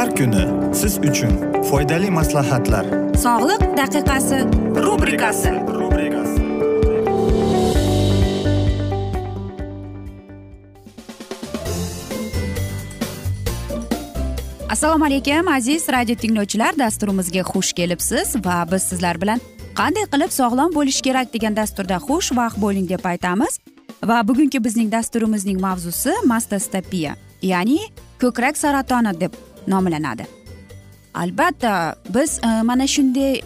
Har kuni siz uchun foydali maslahatlar. Sog'liq daqiqasi rubrikasi. Assalomu alaykum aziz radio tinglovchilar. Dasturimizga xush kelibsiz va biz sizlar bilan qanday qilib sog'lom bo'lish kerak degan dasturda xush vaqt bo'ling deb aytamiz. Va bugungi bizning dasturimizning mavzusi mastostopiya ya'ni ko'krak saratoni deb nomlanadi. Albatta biz e, mana shunday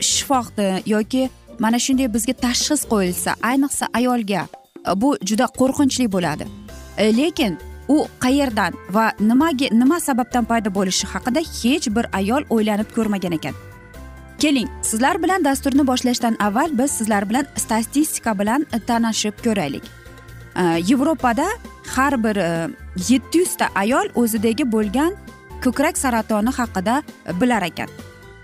shifohni yoki mana shunday bizga tashxis qo'yilsa ayniqsa ayolga e, bu juda qo'rqinchli bo'ladi. E, lekin u qayerdan va nimaga nima sababdan paydo bo'lishi haqida hech bir ayol o'ylanib ko'rmagan ekan. Keling sizlar bilan dasturni boshlashdan avval biz sizlar bilan statistika bilan tanishib ko'raylik. Yevropada har bir yetti yuzta ayol o'zidagi bo'lgan ko'krak saratoni haqida bilar ekan.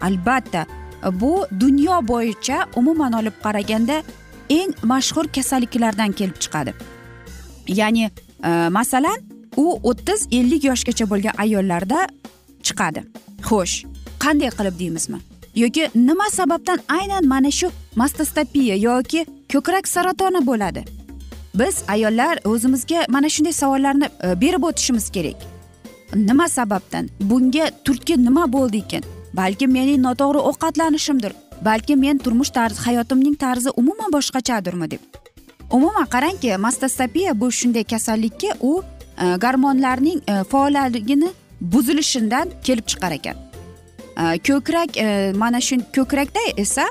Albatta bu dunyo bo'yicha umuman olib qaraganda eng mashhur kasalliklardan kelib chiqadi. Ya'ni e, masalan u o'ttiz ellik yoshgacha bo'lgan ayollarda chiqadi. Xo'sh qanday qilib deymizmi? Yoki nima sababdan aynan mana shu mastostopiya yoki ko'krak saratoni bo'ladi? Biz ayollar o'zimizga mana shunday savollarni e, berib o'tishimiz kerak. Nima sababdan? Bunga turtki nima bo'ldi ekan? Balki mening noto'g'ri ovqatlanishimdir. Balki men turmush tarzi hayotimning tarzi umuman boshqachadirmi deb. Umuman qarangki mastostopiya bu shunday kasallikki u e, gormonlarning e, faolligini buzilishidan kelib chiqar ekan. E, ko'krak e, mana shu ko'krakda esa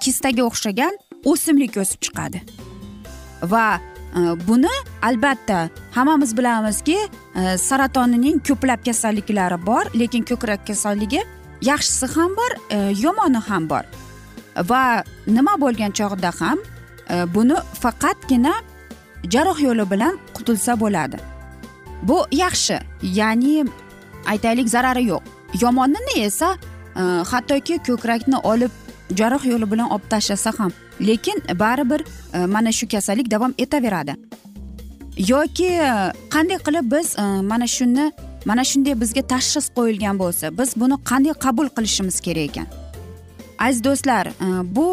kistaga o'xshagan o'simlik o'sib chiqadi. Va Э, buni albatta hammamiz bilamizki э, saratonining ko'plab kasalliklari bor lekin ko'krak kasalligi yaxshisi ham bor e, yomoni ham bor. Va nima bo'lgan chog'da ham e, buni faqatgina jarroh yo'li bilan qutulsa bo'ladi. Bu yaxshi ya'ni aytaylik zarari yo'q. Yomonini esa e, hattoki ko'krakni olib jarroh yo'li bilan olib tashlasa ham lekin baribir Э, mana shu kasallik davom etaveradi. Yoki e, qanday qilib biz e, mana shuni mana shunday bizga tashxis qo'yilgan bo'lsa biz buni qanday qabul qilishimiz kerak ekan? Aziz do'stlar e, bu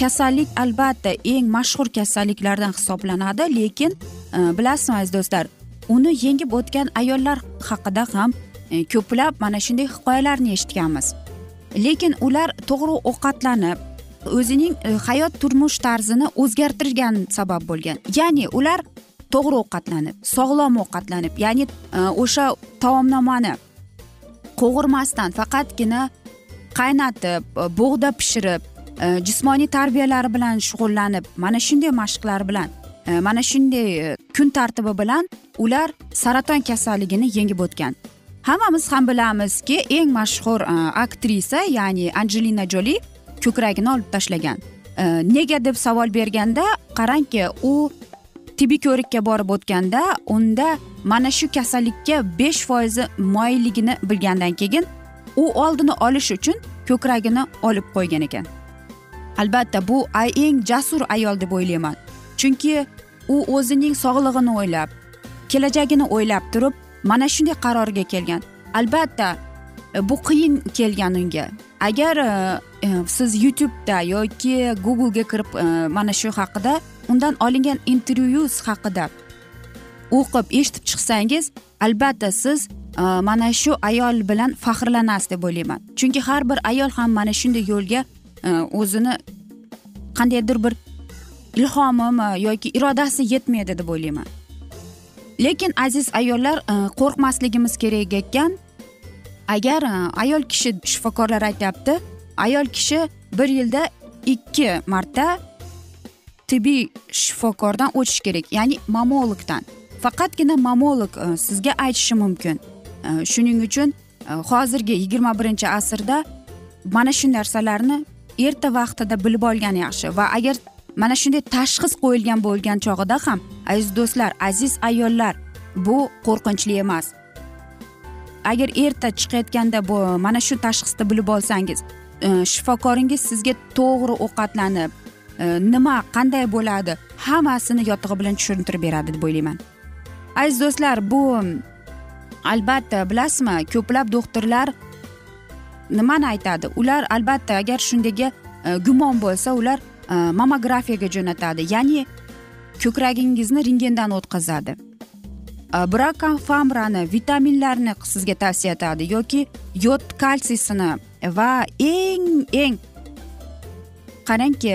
kasallik albatta eng mashhur kasalliklardan hisoblanadi lekin bilasizmi aziz do'stlar uni yengib o'tgan ayollar haqida ham ko'plab mana shunday hikoyalarni eshitganmiz. Lekin ular to'g'ri ovqatlanib o'zining e, hayot turmush tarzini o'zgartirgan sabab bo'lgan. Ya'ni ular to'g'ri ovqatlanib sog'lom ovqatlanib ya'ni e, o'sha taomnomani qovurmasdan faqatgina qaynatib e, bug'da pishirib jismoniy tarbiyalari bilan shug'ullanib mana shunday mashqlar bilan mana shunday kun tartibi bilan ular saraton kasalligini yengib o'tgan. Hammamiz ham bilamizki eng mashhur aktrisa ya'ni anjelina joli ko'kragini olib tashlagan. E, nega deb savol berganda qarangki u tibbiy ko'rikka borib o'tganda unda mana shu kasallikka besh foizi moyilligini bilgandan keyin u oldini olish uchun ko'kragini olib qo'ygan ekan. Albatta bu ay- eng jasur ayol deb o'ylayman. Chunki u o'zining sog'lig'ini o'ylab kelajagini o'ylab turib mana shunday qarorga kelgan. Albatta e, bu qiyin kelgan unga. Agar e, e, siz youtubeda yoki googlega kirib e, mana shu haqida undan olingan intervyus haqida o'qib eshitib chiqsangiz albatta siz mana shu ayol bilan faxrlanasiz deb o'ylayman. Chunki har bir ayol ham mana shunday yo'lga o'zini qandaydir bir ilhomimi yoki irodasi yetmaydi deb o'ylayman. Lekin aziz ayollar qo'rqmasligimiz kerak ekan. Agar e, ayol kishi shifokorlar aytyapti ayol kishi bir yilda ikki marta tibbiy shifokordan o'tish kerak ya'ni mamologdan. Faqatgina mamolog e, sizga aytishi mumkin. E, shuning uchun hozirgi yigirma birinchi asrda mana shu narsalarni erta vaqtida bilib olgan yaxshi va agar mana shunday tashxis qo'yilgan bo'lgan chog'ida ham aziz do'stlar aziz ayollar bu qo'rqinchli emas. Agar erta chiqayotganda bu mana shu tashxisni bilib olsangiz e, shifokoringiz sizga to'g'ri ovqatlanib e, nima qanday bo'ladi hammasini yotig'i bilan tushuntirib beradi deb o'ylayman. Aziz do'stlar bu albatta bilasizmi ko'plab doktorlar nimani aytadi? Ular albatta agar shundayga e, gumon bo'lsa ular mamografiyaga mammografiyaga jo'natadi. Ya'ni ko'kragingizni rentgendan o'tkazadi. Э, brakofamrani vitaminlarni sizga tavsiya etadi yoki yod kalsiysini va eng eng qarangki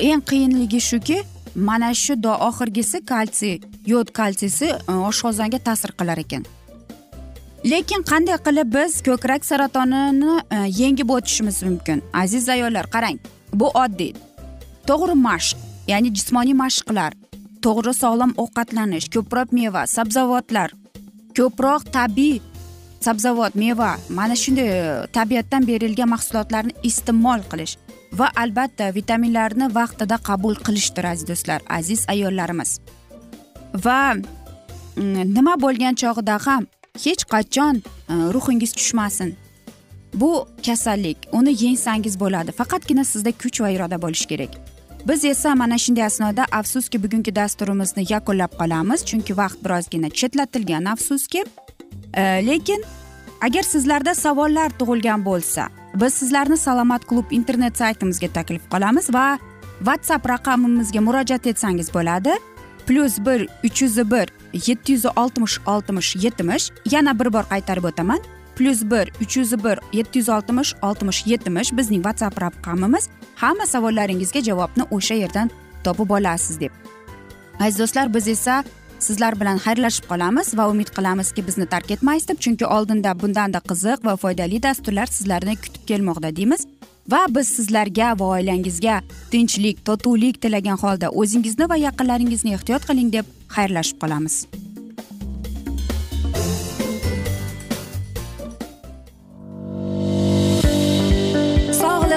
eng qiyinligi shuki mana shu oxirgisi kalsiy yod kalsiysi oshqozonga ta'sir qilar ekan lekin qanday qilib biz ko'krak saratonini yengib o'tishimiz mumkin aziz ayollar qarang bu oddiy to'g'ri mashq ya'ni jismoniy mashqlar to'g'ri sog'lom ovqatlanish ko'proq meva sabzavotlar ko'proq tabiiy sabzavot meva mana shunday e, tabiatdan berilgan mahsulotlarni iste'mol qilish va albatta vitaminlarni vaqtida qabul qilishdir aziz do'stlar aziz ayollarimiz. Va nima bo'lgan chog'ida ham hech qachon e, ruhingiz tushmasin. Bu kasallik uni yengsangiz bo'ladi. Faqatgina sizda kuch va iroda bo'lishi kerak. Biz esa mana shunday asnoda afsuski bugungi dasturimizni yakunlab qolamiz chunki vaqt birozgina chetlatilgan afsuski. E, lekin agar sizlarda savollar tug'ilgan bo'lsa biz sizlarni salomat klub internet saytimizga taklif qilamiz va whatsapp raqamimizga murojaat etsangiz bo'ladi. Plyus bir uch yuz bir yetti yuz oltmish oltmish yetmish yana bir bor qaytarib o'taman. Plyus bir uch yuz bir yetti yuz oltmish oltmish yetmish bizning whatsapp raqamimiz. Hamma savollaringizga javobni o'sha yerdan topib olasiz deb. Aziz do'stlar biz esa sizlar bilan xayrlashib qolamiz va umid qilamizki bizni tark etmaysiz deb chunki oldinda bundanda qiziq va foydali dasturlar sizlarni kutib kelmoqda deymiz. Va biz sizlarga va oilangizga tinchlik totuvlik tilagan holda o'zingizni va yaqinlaringizni ehtiyot qiling deb xayrlashib qolamiz.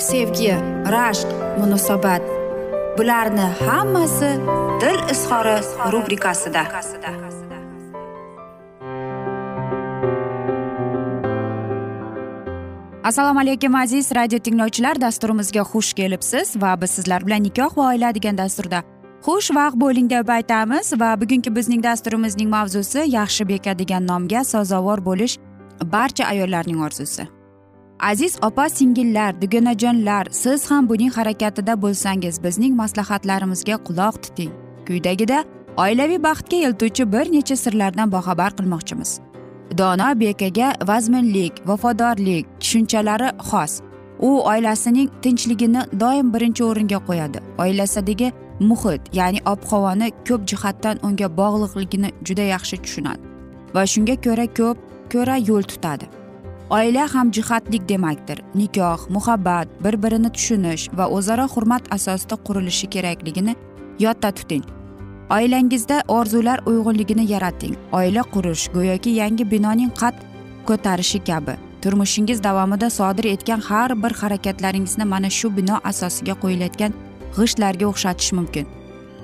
sevgi rashq munosabat. Bularni hammasi dil izhori rubrikasida. Assalomu alaykum aziz radio tinglovchilar. Dasturimizga xush kelibsiz va biz sizlar bilan nikoh va oila degan dasturda xushvaqt bo'ling deb aytamiz va bugungi bizning dasturimizning mavzusi yaxshi beka degan nomga sazovor bo'lish barcha ayollarning orzusi. Aziz opa singillar dugonajonlar siz ham buning harakatida bo'lsangiz bizning maslahatlarimizga quloq tuting. Quyidagida oilaviy baxtga eltuvchi bir necha sirlardan boxabar qilmoqchimiz. Dono bekaga vazminlik vafodorlik tushunchalari xos. U oilasining tinchligini doim birinchi o'ringa qo'yadi. Oilasidagi muhit ya'ni ob havoni ko'p jihatdan unga bog'liqligini juda yaxshi tushunadi. Va shunga ko'ra ko'p ko'ra yo'l tutadi. Oila hamjihatlik demakdir. Nikoh muhabbat bir birini tushunish va o'zaro hurmat asosida qurilishi kerakligini yodda tuting. Oilangizda orzular uyg'unligini yarating. Oila qurish go'yoki yangi binoning qad ko'tarishi kabi. Turmushingiz davomida sodir etgan har bir harakatlaringizni mana shu bino asosiga qo'yilayotgan g'ishtlarga o'xshatish mumkin.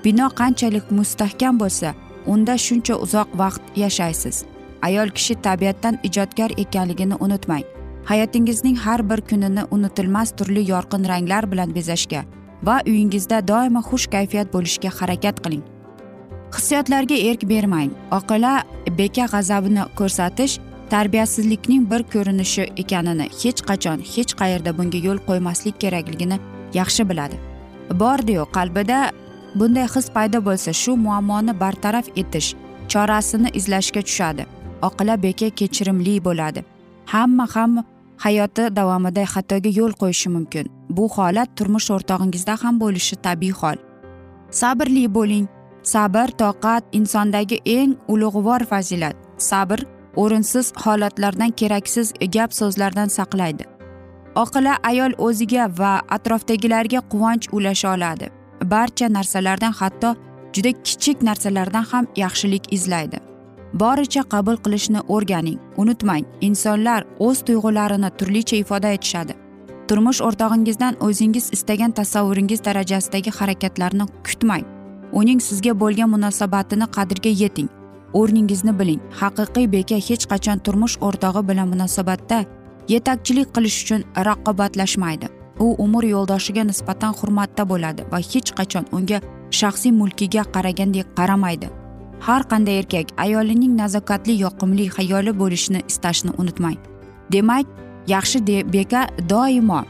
Bino qanchalik mustahkam bo'lsa unda shuncha uzoq vaqt yashaysiz. Ayol kishi tabiatdan ijodkor ekanligini unutmang. Hayotingizning har bir kunini unutilmas turli yorqin ranglar bilan bezashga va uyingizda doimo xush kayfiyat bo'lishga harakat qiling. Hissiyotlarga erk bermang. Oqila beka g'azabini ko'rsatish tarbiyasizlikning bir ko'rinishi ekanini hech qachon hech qayerda bunga yo'l qo'ymaslik kerakligini yaxshi biladi. Bordiyu qalbida bunday his paydo bo'lsa shu muammoni bartaraf etish chorasini izlashga tushadi. Oqila beka kechirimli bo'ladi. Hamma ham hayoti davomida xatoga yo'l qo'yishi mumkin. Bu holat turmush o'rtog'ingizda ham bo'lishi tabiiy hol. Sabrli bo'ling. Sabr toqat insondagi eng ulug'vor fazilat. Sabr o'rinsiz holatlardan keraksiz gap so'zlardan saqlaydi. Oqila ayol o'ziga va atrofdagilarga quvonch ulasha oladi. Barcha narsalardan hatto juda kichik narsalardan ham yaxshilik izlaydi. Boricha qabul qilishni o'rganing unutmang insonlar o'z tuyg'ularini turlicha ifoda etishadi. Turmush o'rtog'ingizdan o'zingiz istagan tasavvuringiz darajasidagi harakatlarni kutmang. Uning sizga bo'lgan munosabatini qadriga yeting. O'rningizni biling. Haqiqiy beka hech qachon turmush o'rtog'i bilan munosabatda yetakchilik qilish uchun raqobatlashmaydi. U umr yo'ldoshiga nisbatan hurmatda bo'ladi va hech qachon unga shaxsiy mulkiga qaragandek qaramaydi. Har qanday erkak ayolining nazokatli yoqimli hayoli bo'lishini istashni unutmang. Demak yaxshi beka doimo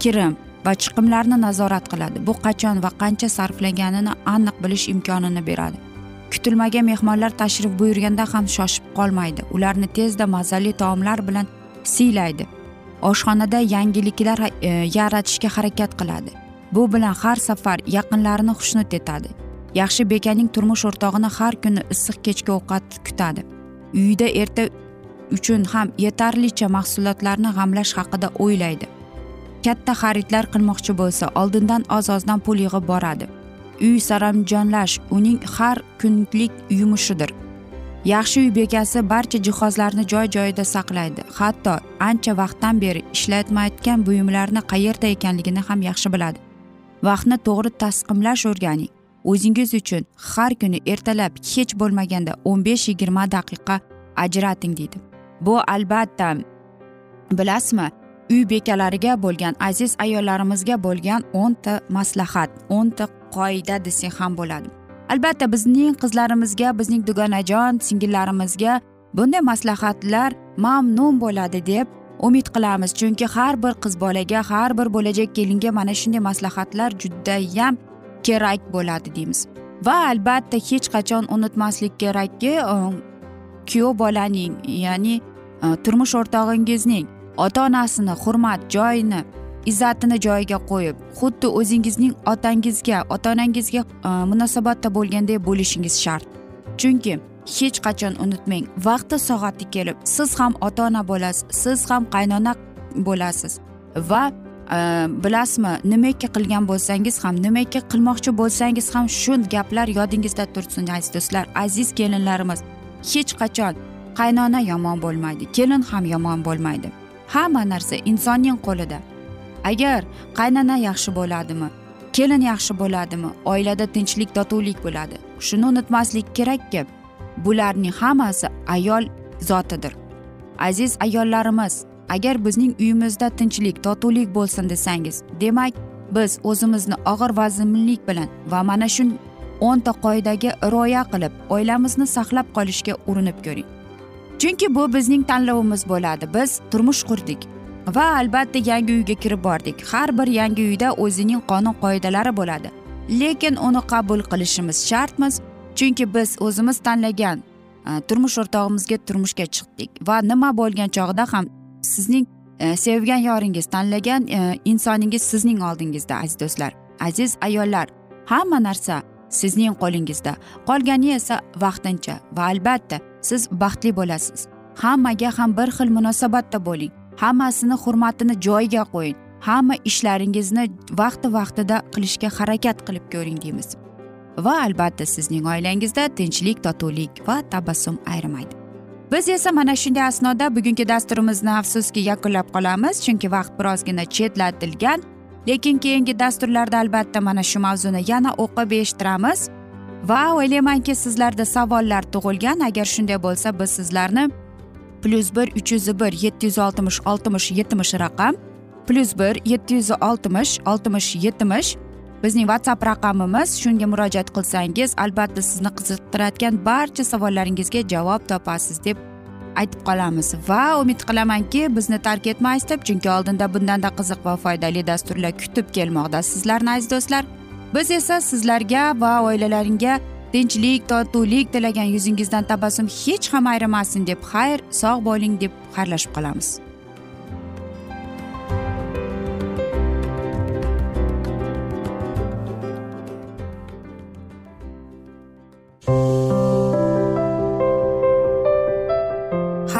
kirim va chiqimlarni nazorat qiladi. Bu qachon va qancha sarflanganini aniq bilish imkonini beradi. Kutilmagan mehmonlar tashrif buyurganda ham shoshib qolmaydi. Ularni tezda mazali taomlar bilan siylaydi. Oshxonada yangiliklar e, yaratishga harakat qiladi. Bu bilan har safar yaqinlarini xushnud etadi. Yaxshi bekaning turmush o'rtog'ini har kuni issiq kechki ovqat kutadi. Uyida erta uchun ham yetarlicha mahsulotlarni g'amlash haqida o'ylaydi. Katta xaridlar qilmoqchi bo'lsa oldindan oz ozdan pul yig'ib boradi. Uy saramjonlash uning har kunlik yumushidir. Yaxshi uy bekasi barcha jihozlarni joy joyida saqlaydi. Hatto ancha vaqtdan beri ishlatmayotgan buyumlarni qayerda ekanligini ham yaxshi biladi. Vaqtni to'g'ri tasqimlash o'rganing o'zingiz uchun har kuni ertalab hech bo'lmaganda o'n besh yigirma daqiqa ajrating deydi. Bu albatta bilasizmi uy bekalariga bo'lgan aziz ayollarimizga bo'lgan o'nta maslahat o'nta qoida desak ham bo'ladi. Albatta bizning qizlarimizga bizning dugonajon singillarimizga bunday maslahatlar mamnun bo'ladi deb umid qilamiz. Chunki har bir qiz bolaga har bir bo'lajak kelinga mana shunday maslahatlar judayam kerak bo'ladi deymiz. Va albatta hech qachon unutmaslik kerakki e, kuyov bolaning ya'ni e, turmush o'rtog'ingizning ota onasini hurmat joyini izzatini joyiga qo'yib xuddi o'zingizning otangizga ota onangizga e, munosabatda bo'lganday bo'lishingiz shart. Chunki hech qachon unutmang vaqti soati kelib siz ham ota ona bo'lasiz siz ham qaynona bo'lasiz. Va Э, bilasizmi nimaiki qilgan bo'lsangiz ham nimaiki qilmoqchi bo'lsangiz ham shu gaplar yodingizda tursin aziz do'stlar aziz kelinlarimiz. Hech qachon qaynona yomon bo'lmaydi kelin ham yomon bo'lmaydi. Hamma narsa insonning qo'lida. Agar qaynona yaxshi bo'ladimi kelin yaxshi bo'ladimi oilada tinchlik totuvlik bo'ladi. Shuni unutmaslik kerakki bularning hammasi ayol zotidir. Aziz ayollarimiz agar bizning uyimizda tinchlik totuvlik bo'lsin desangiz demak biz o'zimizni og'ir vazminlik bilan va mana shu o'nta qoidaga rioya qilib oilamizni saqlab qolishga urinib ko'ring. Chunki bu bizning tanlovimiz bo'ladi. Biz turmush qurdik va albatta yangi uyga kirib bordik. Har bir yangi uyda o'zining qonun qoidalari bo'ladi. Lekin uni qabul qilishimiz shartmiz chunki biz o'zimiz tanlagan e, turmush o'rtog'imizga turmushga chiqdik va nima bo'lgan chog'da ham sizning e, sevgan yoringiz tanlagan e, insoningiz sizning oldingizda aziz do'stlar aziz ayollar. Hamma narsa sizning qo'lingizda. Qolgani esa vaqtincha va albatta siz baxtli bo'lasiz. Hammaga ham bir xil munosabatda bo'ling. Hammasini hurmatini joyiga qo'ying. Hamma ishlaringizni vaqti vaqtida qilishga harakat qilib ko'ring deymiz. Va albatta sizning oilangizda tinchlik totuvlik va tabassum ayrimaydi. Biz esa mana shunday asnoda bugungi dasturimizni afsuski yakunlab qolamiz chunki vaqt birozgina chetlatilgan. Lekin keyingi dasturlarda albatta mana shu mavzuni yana o'qib eshittiramiz. Va o'ylaymanki sizlarda savollar tug'ilgan. Agar shunday bo'lsa biz sizlarni plyus bir uch yuz bir yetti yuz oltmish oltmish yetmish raqam plyus bir yetti yuz oltmish oltmish yetmish bizning whatsapp raqamimiz shunga murojaat qilsangiz albatta sizni qiziqtirayotgan barcha savollaringizga javob topasiz deb aytib qolamiz. Va umid qilamanki bizni tark etmaysiz deb chunki oldinda bundanda qiziq va foydali dasturlar kutib kelmoqda sizlarni aziz do'stlar. Biz esa sizlarga va oilalaringga tinchlik totuvlik tilagan yuzingizdan tabassum hech ham ayrimasin deb xayr sog' bo'ling deb xayrlashib qolamiz.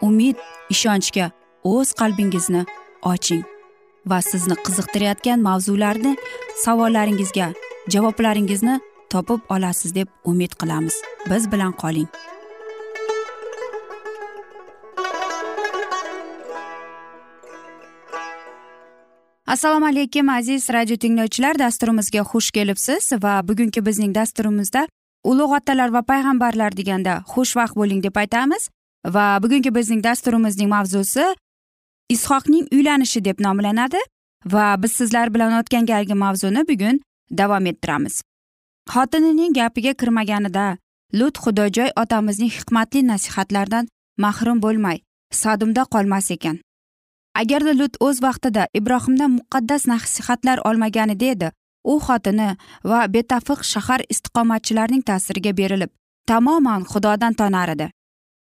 umid ishonchga o'z qalbingizni oching va sizni qiziqtirayotgan mavzularni savollaringizga javoblaringizni topib olasiz deb umid qilamiz. Biz bilan qoling. Assalomu alaykum aziz radio tinglovchilar. Dasturimizga xush kelibsiz va bugungi bizning dasturimizda ulug' otalar va payg'ambarlar deganda xushvaqt bo'ling deb aytamiz. Va bugungi bizning dasturimizning mavzusi ishoqning uylanishi deb nomlanadi va biz sizlar bilan o'tgan galgi mavzuni bugun davom ettiramiz. Xotinining gapiga kirmaganida lut xudojoy otamizning hikmatli nasihatlaridan mahrum bo'lmay sadumda qolmas ekan. Agarda lut o'z vaqtida ibrohimdan muqaddas nasihatlar olmaganida edi u xotini va betafiq shahar istiqomatchilarining ta'siriga berilib tamoman xudodan tonar edi.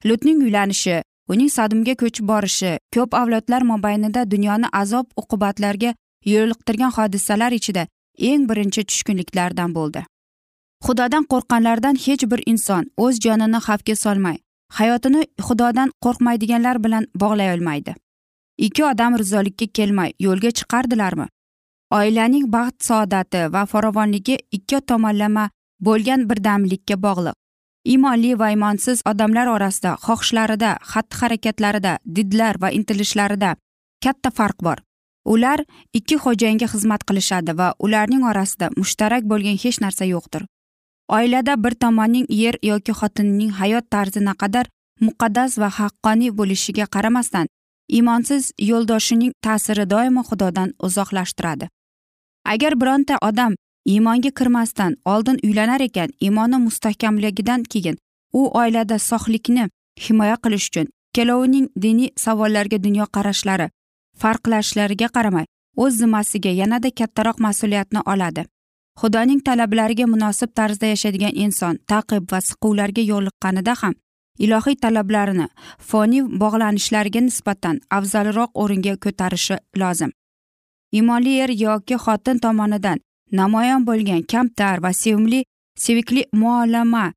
Lutning uylanishi uning sadumga ko'chib borishi ko'p avlodlar mobaynida dunyoni azob uqubatlarga yo'liqtirgan hodisalar ichida eng birinchi tushkunliklardan bo'ldi. Xudodan qo'rqqanlardan hech bir inson o'z jonini xavfga solmay hayotini xudodan qo'rqmaydiganlar bilan bog'lay olmaydi. Ikki odam rizolikka kelmay yo'lga chiqardilarmi? Oilaning baxt saodati va farovonligi ikki tomonlama bo'lgan birdamlikka bog'liq. Iymonli va iymonsiz odamlar orasida xohishlarida xatti harakatlarida didlar va intilishlarida katta farq bor. Ular ikki xo'jayinga xizmat qilishadi va ularning orasida mushtarak bo'lgan hech narsa yo'qdir. Oilada bir tomonning yer yoki xotinining hayot tarzi naqadar muqaddas va haqqoniy bo'lishiga qaramasdan iymonsiz yo'ldoshining ta'siri doimo xudodan uzoqlashtiradi. Agar bironta odam iymonga kirmasdan oldin uylanar ekan iymoni mustahkamligidan keyin u oilada sog'likni himoya qilish uchun ikkalovining diniy savollarga dunyoqarashlari farqlashlariga qaramay o'z zimmasiga yanada kattaroq mas'uliyatni oladi. Xudoning talablariga munosib tarzda yashaydigan inson taqib va siquvlarga yo'liqqanida ham ilohiy talablarini foniy bog'lanishlariga nisbatan afzalroq o'ringa ko'tarishi lozim. Iymonli er yoki xotin tomonidan namoyon bo'lgan kamtar va sevimli sevikli muolama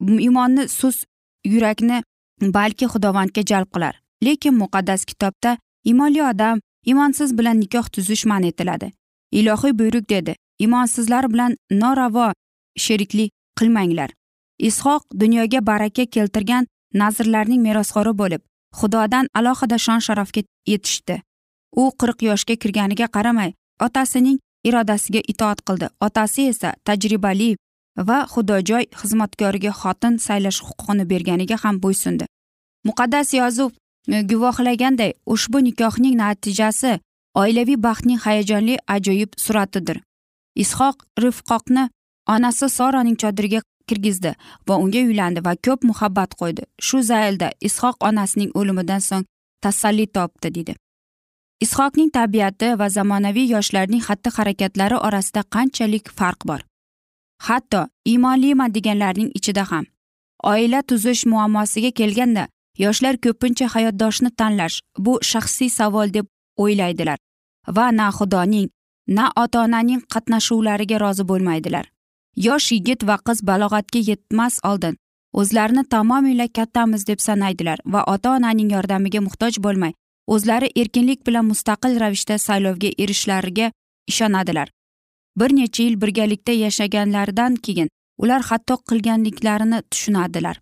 iymonni sus yurakni balki xudovandga jalb qilar. Lekin muqaddas kitobda imonli odam imonsiz bilan nikoh tuzish man etiladi. Ilohiy buyruq dedi imonsizlar bilan noravo sheriklik qilmanglar. Ishoq dunyoga baraka keltirgan nazrlarning merosxo'ri bo'lib xudodan alohida shon sharafga yetishdi. U qirq yoshga kirganiga qaramay otasining irodasiga itoat qildi. Otasi esa tajribali va xudojoy xizmatkoriga xotin saylash huquqini berganiga ham bo'ysundi. Muqaddas yozuv e, guvohlaganday ushbu nikohning natijasi oilaviy baxtning hayajonli ajoyib suratidir. Ishoq rifqoqni onasi soraning chodiriga kirgizdi va unga uylandi va ko'p muhabbat qo'ydi. Shu zaylda ishoq onasining o'limidan so'ng tasalli topdi deydi ishoqning tabiati va zamonaviy yoshlarning xatti harakatlari orasida qanchalik farq bor? Hatto iymonliman deganlarning ichida ham. Oila tuzish muammosiga kelganda yoshlar ko'pincha hayotdoshni tanlash bu shaxsiy savol deb o'ylaydilar va na xudoning na ota onaning qatnashuvlariga rozi bo'lmaydilar. Yosh yigit va qiz balog'atga yetmas oldin o'zlarini tamomila kattamiz deb sanaydilar va ota onaning yordamiga muhtoj bo'lmay o'zlari erkinlik bilan mustaqil ravishda saylovga erishishlariga ishonadilar. Bir necha yil birgalikda yashaganlaridan keyin ular hatto qilganliklarini tushunadilar.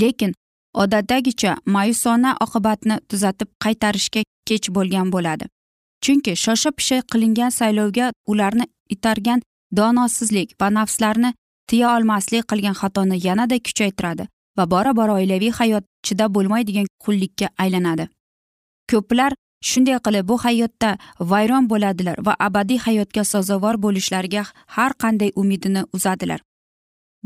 Lekin odatdagicha ma'yusona oqibatni tuzatib qaytarishga kech bo'lgan bo'ladi. Chunki shosha pisha qilingan saylovga ularni itargan donosizlik va nafslarni tiya olmaslik qilgan xatoni yanada kuchaytiradi va bora bora oilaviy hayot chidab bo'lmaydigan qullikka aylanadi. Ko'plar shunday qilib bu hayotda vayron bo'ladilar va abadiy hayotga sazovor bo'lishlariga har qanday umidini uzadilar.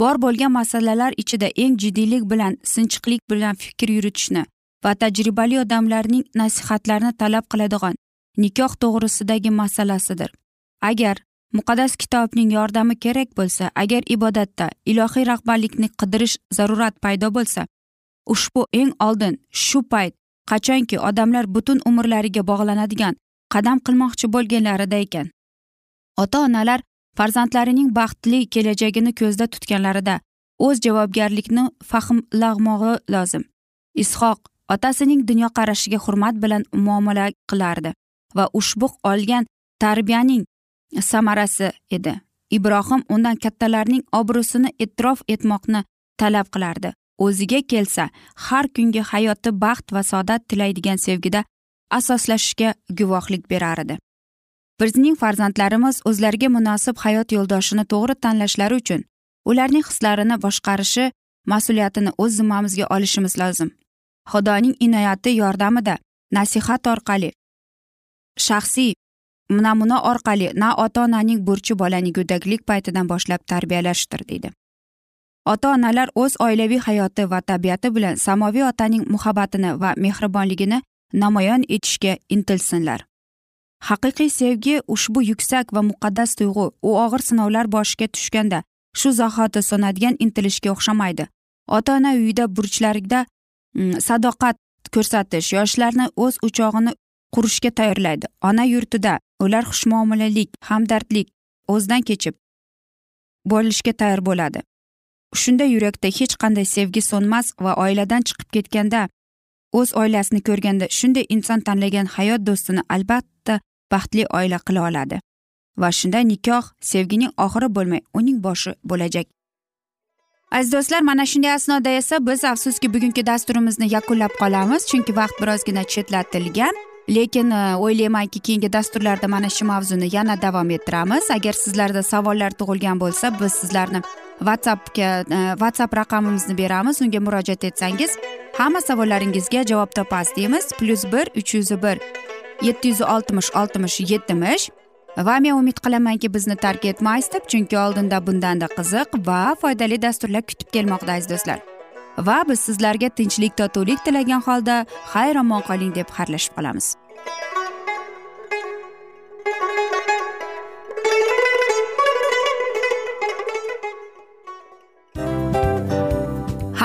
Bor bo'lgan masalalar ichida eng jiddiylik bilan sinchiqlik bilan fikr yuritishni va tajribali odamlarning nasihatlarini talab qiladigan nikoh to'g'risidagi masalasidir. Agar muqaddas kitobning yordami kerak bo'lsa agar ibodatda ilohiy rahbarlikni qidirish zarurat paydo bo'lsa ushbu eng oldin shu payt qachonki odamlar butun umrlariga bog'lanadigan qadam qilmoqchi bo'lganlarida ekan. Ota onalar farzandlarining baxtli kelajagini ko'zda tutganlarida o'z javobgarlikni fahmlag'mog'i lozim. Ishoq otasining dunyoqarashiga hurmat bilan muomala qilardi va ushbu olgan tarbiyaning samarasi edi. Ibrohim undan kattalarning obro'sini e'tirof etmoqni talab qilardi. O'ziga kelsa har kungi hayoti baxt va saodat tilaydigan sevgida asoslashishga guvohlik berar edi. Bizning farzandlarimiz o'zlariga munosib hayot yo'ldoshini to'g'ri tanlashlari uchun ularning hislarini boshqarishi mas'uliyatini o'z zimmamizga olishimiz lozim. Xudoning inoyati yordamida nasihat orqali shaxsiy namuna orqali na ota onaning burchi bolani go'daklik paytidan boshlab tarbiyalashdir deydi. Ota onalar o'z oilaviy hayoti va tabiati bilan samoviy otaning muhabbatini va mehribonligini namoyon etishga intilsinlar. Haqiqiy sevgi ushbu yuksak va muqaddas tuyg'u u og'ir sinovlar boshiga tushganda shu zahoti so'nadigan intilishga o'xshamaydi. Ota ona uyida burchlarida mm, sadoqat ko'rsatish yoshlarni o'z o'chog'ini qurishga tayyorlaydi. Ona yurtida ular xushmuomalalik hamdardlik o'zdan kechib bo'lishga tayyor bo'ladi. Shunday yurakda hech qanday sevgi so'nmas va oiladan chiqib ketganda o'z oilasini ko'rganda shunday inson tanlagan hayot do'stini albatta baxtli oila qila oladi. Va shunda nikoh sevgining oxiri bo'lmay uning boshi bo'lajak. Aziz do'stlar mana shunday asnoda esa biz afsuski bugungi dasturimizni yakunlab qolamiz chunki vaqt birozgina chetlatilgan. Lekin e, o'ylaymanki keyingi dasturlarda mana shu mavzuni yana davom ettiramiz. Agar sizlarda savollar tug'ilgan bo'lsa biz sizlarni whatsappga e, whatsapp raqamimizni beramiz. Unga murojaat etsangiz hamma savollaringizga javob topasiz deymiz. Plyus bir uch yuz bir yetti yuz oltmish oltmish yetmish. Va men umid qilamanki bizni tark etmaysiz deb chunki oldinda bundanda qiziq va foydali dasturlar kutib kelmoqda aziz do'stlar. Va biz sizlarga tinchlik totuvlik tilagan holda xayr omon qoling deb xayrlashib qolamiz.